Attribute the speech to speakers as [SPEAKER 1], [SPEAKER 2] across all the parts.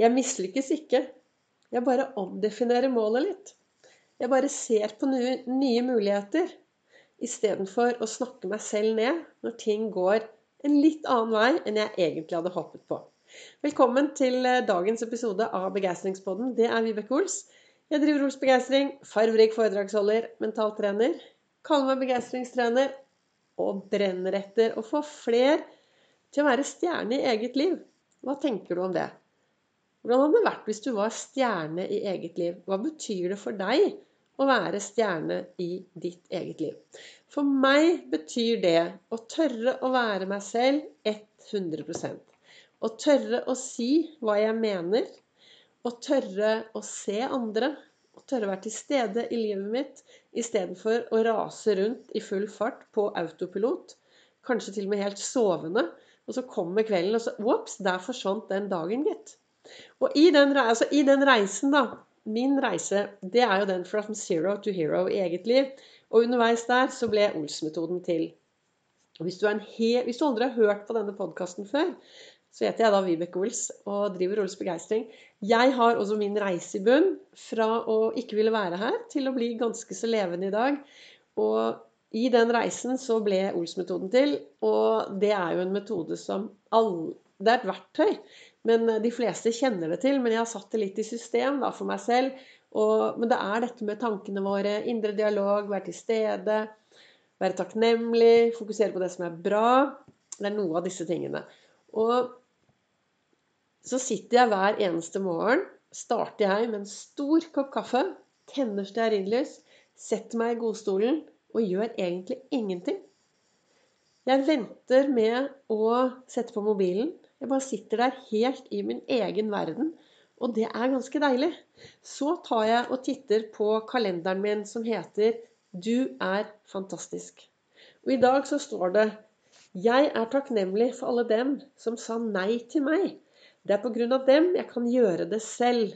[SPEAKER 1] Jeg mislykkes ikke. Jeg bare omdefinerer målet litt. Jeg bare ser på nye, nye muligheter istedenfor å snakke meg selv ned når ting går en litt annen vei enn jeg egentlig hadde håpet på. Velkommen til eh, dagens episode av Begeistringspodden. Det er Vibeke Ols. Jeg driver Ols Begeistring, farverik foredragsholder, mentaltrener. Kaller meg begeistringstrener og brenner etter å få fler til å være stjerne i eget liv. Hva tenker du om det? Hvordan hadde det vært hvis du var stjerne i eget liv? Hva betyr det for deg å være stjerne i ditt eget liv. For meg betyr det å tørre å være meg selv 100% Å tørre å si hva jeg mener. Å tørre å se andre. Å tørre å være til stede i livet mitt istedenfor å rase rundt i full fart på autopilot. Kanskje til og med helt sovende. Og så kommer kvelden, og så Ops, der forsvant den dagen, gitt. Og i den, altså, i den reisen, da min reise det er jo den from zero to hero i eget liv. Og underveis der så ble Ols-metoden til. Og hvis du, hvis du, aldri har hørt på denne podkasten før, så heter jeg da Vibeke Ols og driver Ols Begeistring. Jeg har også min reise i bunn fra å ikke ville være her til å bli ganske så levende i dag. Og i den reisen så ble Ols-metoden til. Og det er jo en metode som alle Det er et verktøy men eh, de fleste kjenner det til. Men jeg har satt det litt i system da, for meg selv. Og, men det er dette med tankene våre, indre dialog, være til stede, være takknemlig, fokusere på det som er bra. Det er noe av disse tingene. Og så sitter jeg hver eneste morgen, starter jeg med en stor kopp kaffe, tenner stearinlys, setter meg i godstolen og gjør egentlig ingenting. Jeg venter med å sette på mobilen. Jeg bare sitter der helt i min egen verden. Og det er ganske deilig. Så tar jeg og titter på kalenderen min som heter 'Du er fantastisk'. Og i dag så står det 'Jeg er takknemlig for alle dem som sa nei til meg'. Det er på grunn av dem jeg kan gjøre det selv.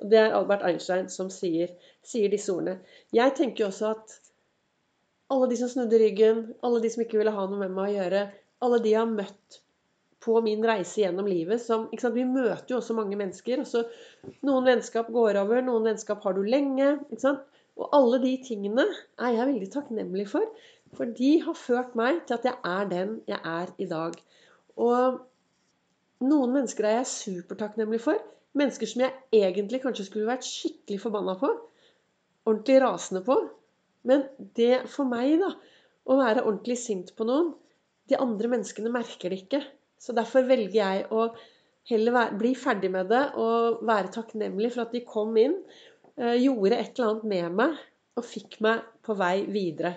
[SPEAKER 1] Og det er Albert Einstein som sier, sier disse ordene. Jeg tenker også at alle de som snudde ryggen, alle de som ikke ville ha noe med meg å gjøre, alle de jeg har møtt på min reise gjennom livet som Vi møter jo også mange mennesker. og Noen vennskap går over, noen vennskap har du lenge. Og alle de tingene er jeg veldig takknemlig for. For de har ført meg til at jeg er den jeg er i dag. Og noen mennesker er jeg supertakknemlig for. Mennesker som jeg egentlig kanskje skulle vært skikkelig forbanna på. Ordentlig rasende på. Men det for meg, da, å være ordentlig sint på noen De andre menneskene merker det ikke. Så derfor velger jeg å heller bli ferdig med det og være takknemlig for at de kom inn, eh, gjorde et eller annet med meg og fikk meg på vei videre.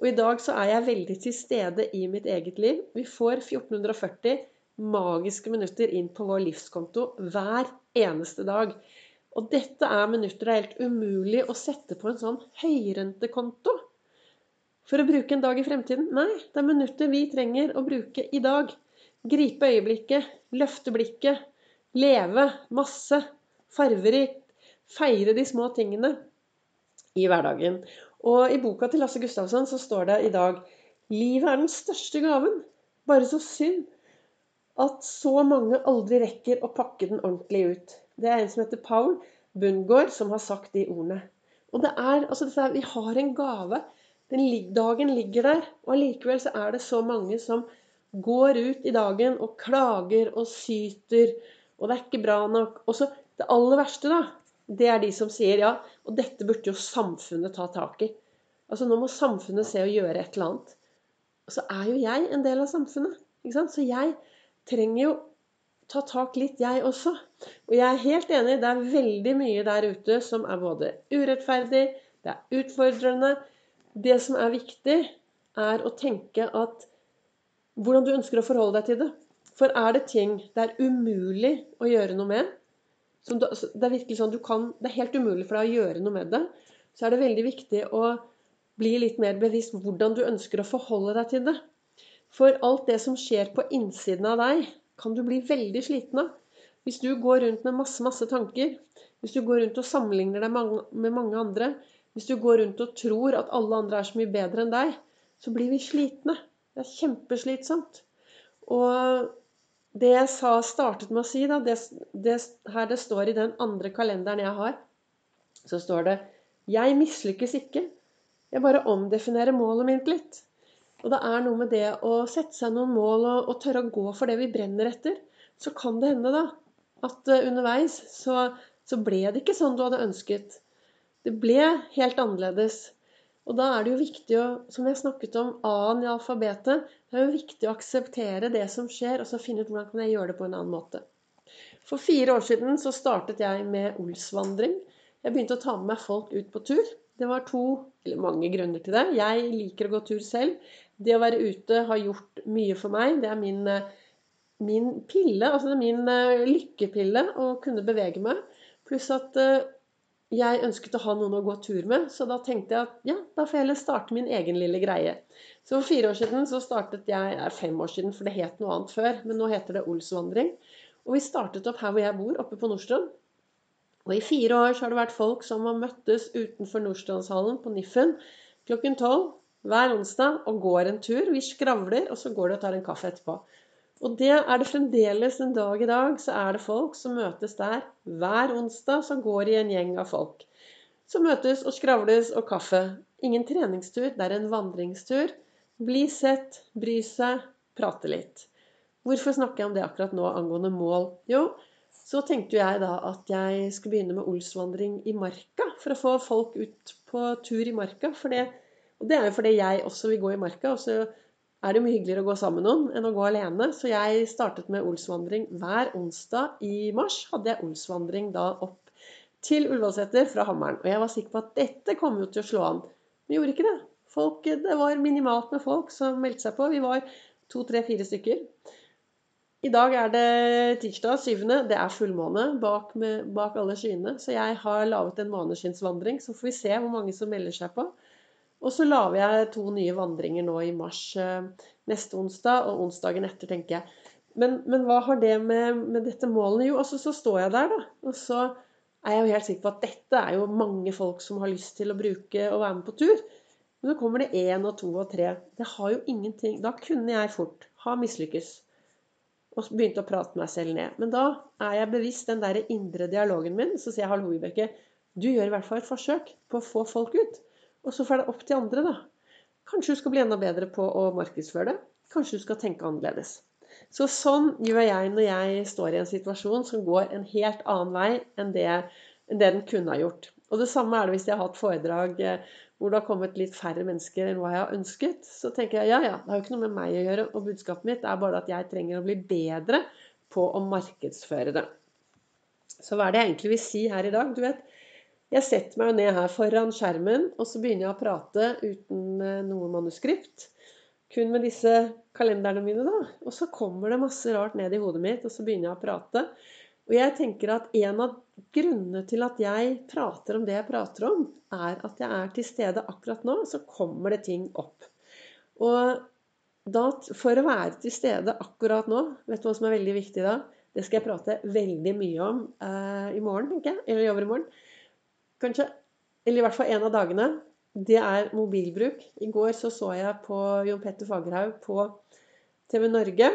[SPEAKER 1] Og i dag så er jeg veldig til stede i mitt eget liv. Vi får 1440 magiske minutter inn på vår livskonto hver eneste dag. Og dette er minutter det er helt umulig å sette på en sånn høyrentekonto for å bruke en dag i fremtiden. Nei, det er minutter vi trenger å bruke i dag. Gripe øyeblikket, løfte blikket, leve masse, farverikt, feire de små tingene i hverdagen. Og i boka til Lasse Gustavsson så står det i dag Livet er den største gaven. Bare så synd at så mange aldri rekker å pakke den ordentlig ut. Det er en som heter Paul Bundgaard, som har sagt de ordene. Og det er, altså er, Vi har en gave. Den, dagen ligger der, og allikevel så er det så mange som går ut i dagen og klager og syter, og det er ikke bra nok. Og så det aller verste, da, det er de som sier ja, og dette burde jo samfunnet ta tak i. Altså nå må samfunnet se å gjøre et eller annet. Og så er jo jeg en del av samfunnet. ikke sant? Så jeg trenger jo ta tak litt, jeg også. Og jeg er helt enig, det er veldig mye der ute som er både urettferdig, det er utfordrende. Det som er viktig, er å tenke at hvordan du ønsker å forholde deg til det. For er det ting det er umulig å gjøre noe med, du, altså, det er virkelig sånn kan, det er helt umulig for deg å gjøre noe med det, så er det veldig viktig å bli litt mer bevisst hvordan du ønsker å forholde deg til det. For alt det som skjer på innsiden av deg, kan du bli veldig sliten av. Hvis du går rundt med masse, masse tanker, hvis du går rundt og sammenligner deg med mange andre, hvis du går rundt og tror at alle andre er så mye bedre enn deg, så blir vi slitne. Det er kjempeslitsomt. Og det jeg sa, startet med å si, da, det, det, her det står i den andre kalenderen jeg har, så står det 'Jeg mislykkes ikke. Jeg bare omdefinerer målet mitt litt'. Og det er noe med det å sette seg noen mål og, og tørre å gå for det vi brenner etter. Så kan det hende da at uh, underveis så, så ble det ikke sånn du hadde ønsket. Det ble helt annerledes. Og da er det jo viktig å, som jeg snakket om A-en i alfabetet, det er jo viktig å akseptere det som skjer, og så finne ut hvordan kan jeg gjøre det på en annen måte. For fire år siden så startet jeg med Olsvandring. Jeg begynte å ta med meg folk ut på tur. Det var to, eller mange grunner til det. Jeg liker å gå tur selv. Det å være ute har gjort mye for meg. Det er min, min pille, altså det er min eh, lykkepille å kunne bevege meg. Pluss at eh, jeg ønsket å ha noen å gå tur med, så da tenkte jeg at ja, da får jeg heller starte min egen lille greie. Så for fire år siden så startet jeg er fem år siden, for det het noe annet før, men nå heter det Olsvandring. Og vi startet opp her hvor jeg bor, oppe på Nordstrand. Og i fire år så har det vært folk som har møttes utenfor Nordstrandshallen på Niffen klokken tolv hver onsdag og går en tur. Vi skravler, og så går de og tar en kaffe etterpå. Og det er det fremdeles en dag i dag. Så er det folk som møtes der hver onsdag, som går i en gjeng av folk. Som møtes og skravles og kaffe. Ingen treningstur, det er en vandringstur. Bli sett, bry seg, prate litt. Hvorfor snakker jeg om det akkurat nå angående mål? Jo, så tenkte jeg da at jeg skulle begynne med Olsvandring i marka. For å få folk ut på tur i marka. For det, og det er jo fordi jeg også vil gå i marka. og så er det mye hyggeligere å gå sammen med noen enn å gå alene. Så jeg startet med Olsvandring hver onsdag i mars. Hadde jeg Olsvandring da opp til Ullevålseter fra Hammeren. Og jeg var sikker på at dette kom jo til å slå an. Men gjorde ikke det. Folk, det var minimalt med folk som meldte seg på. Vi var to, tre, fire stykker. I dag er det tirsdag, syvende. Det er fullmåne bak, med, bak alle skyene. Så jeg har laget en måneskinnsvandring. Så får vi se hvor mange som melder seg på. Og så lager jeg to nye vandringer nå i mars eh, neste onsdag og onsdagen etter, tenker jeg. Men, men hva har det med, med dette målet Jo, altså så står jeg der, da. Og så er jeg jo helt sikker på at dette er jo mange folk som har lyst til å bruke og være med på tur. Men så kommer det én og to og tre. Det har jo ingenting Da kunne jeg fort ha mislykkes. Og begynt å prate meg selv ned. Men da er jeg bevisst den der indre dialogen min. Så sier jeg hallo, Vibeke. Du gjør i hvert fall et forsøk på å få folk ut. Og så får det opp til andre, da. Kanskje du skal bli enda bedre på å markedsføre det. Kanskje du skal tenke annerledes. Så sånn gjør jeg når jeg står i en situasjon som går en helt annen vei enn det, enn det den kunne ha gjort. Og det samme er det hvis jeg har hatt foredrag eh, hvor det har kommet litt færre mennesker enn hva jeg har ønsket. Så tenker jeg ja, ja, det har jo ikke noe med meg å gjøre. Og budskapet mitt er bare at jeg trenger å bli bedre på å markedsføre det. Så hva er det jeg egentlig vil si her i dag? Du vet, jeg setter meg ned her foran skjermen, og så begynner jeg å prate uten eh, noe manuskript. Kun med disse kalenderne mine, da. Og så kommer det masse rart ned i hodet mitt, og så begynner jeg å prate. Og jeg tenker at en av grunnene til at jeg prater om det jeg prater om, er at jeg er til stede akkurat nå, så kommer det ting opp. Og da, for å være til stede akkurat nå, vet du hva som er veldig viktig da? Det skal jeg prate veldig mye om eh, i morgen, tenker jeg. Eller i overmorgen kanskje, eller i hvert fall en av dagene, det er mobilbruk. I går så, så jeg på Jon Petter Fagerhaug på TV Norge.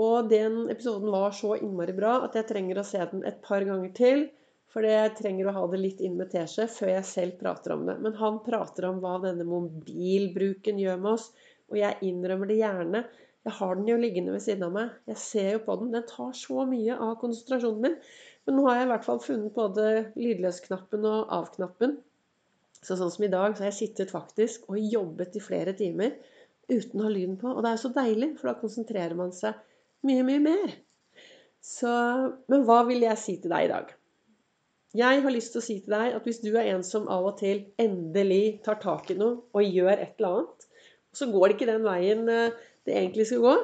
[SPEAKER 1] Og den episoden var så innmari bra at jeg trenger å se den et par ganger til. For jeg trenger å ha det litt inn med teskje før jeg selv prater om det. Men han prater om hva denne mobilbruken gjør med oss. Og jeg innrømmer det gjerne. Jeg har den jo liggende ved siden av meg. Jeg ser jo på den. Den tar så mye av konsentrasjonen min. Men nå har jeg i hvert fall funnet både lydløsknappen og av-knappen. Så sånn som i dag, så har jeg sittet faktisk og jobbet i flere timer uten å ha lyden på. Og det er så deilig, for da konsentrerer man seg mye, mye mer. Så, men hva vil jeg si til deg i dag? Jeg har lyst til å si til deg at hvis du er en som av og til endelig tar tak i noe og gjør et eller annet, og så går det ikke den veien eh, det egentlig skal gå,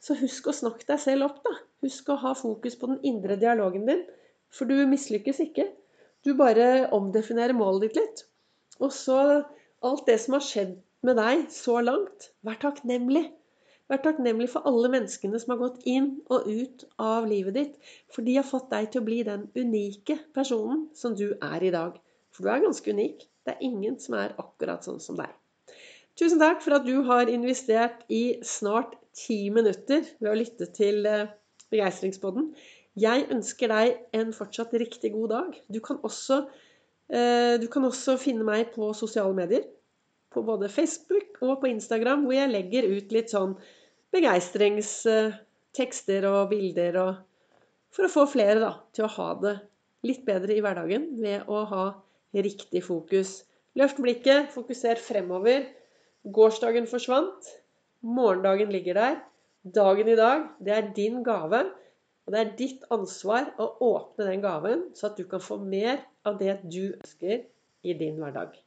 [SPEAKER 1] så husk å snakke deg selv opp, da. Husk å ha fokus på den indre dialogen din. For du mislykkes ikke. Du bare omdefinerer målet ditt litt. Og så alt det som har skjedd med deg så langt, vær takknemlig. Vær takknemlig for alle menneskene som har gått inn og ut av livet ditt. For de har fått deg til å bli den unike personen som du er i dag. For du er ganske unik. Det er ingen som er akkurat sånn som deg. Tusen takk for at du har investert i snart ti minutter ved å lytte til eh, Begeistringspodden. Jeg ønsker deg en fortsatt riktig god dag. Du kan også, eh, du kan også finne meg på sosiale medier. På både Facebook og på Instagram, hvor jeg legger ut litt sånn begeistringstekster og bilder. Og for å få flere da, til å ha det litt bedre i hverdagen ved å ha riktig fokus. Løft blikket, fokuser fremover. Gårsdagen forsvant. Morgendagen ligger der. Dagen i dag, det er din gave. Og det er ditt ansvar å åpne den gaven, så at du kan få mer av det du ønsker i din hverdag.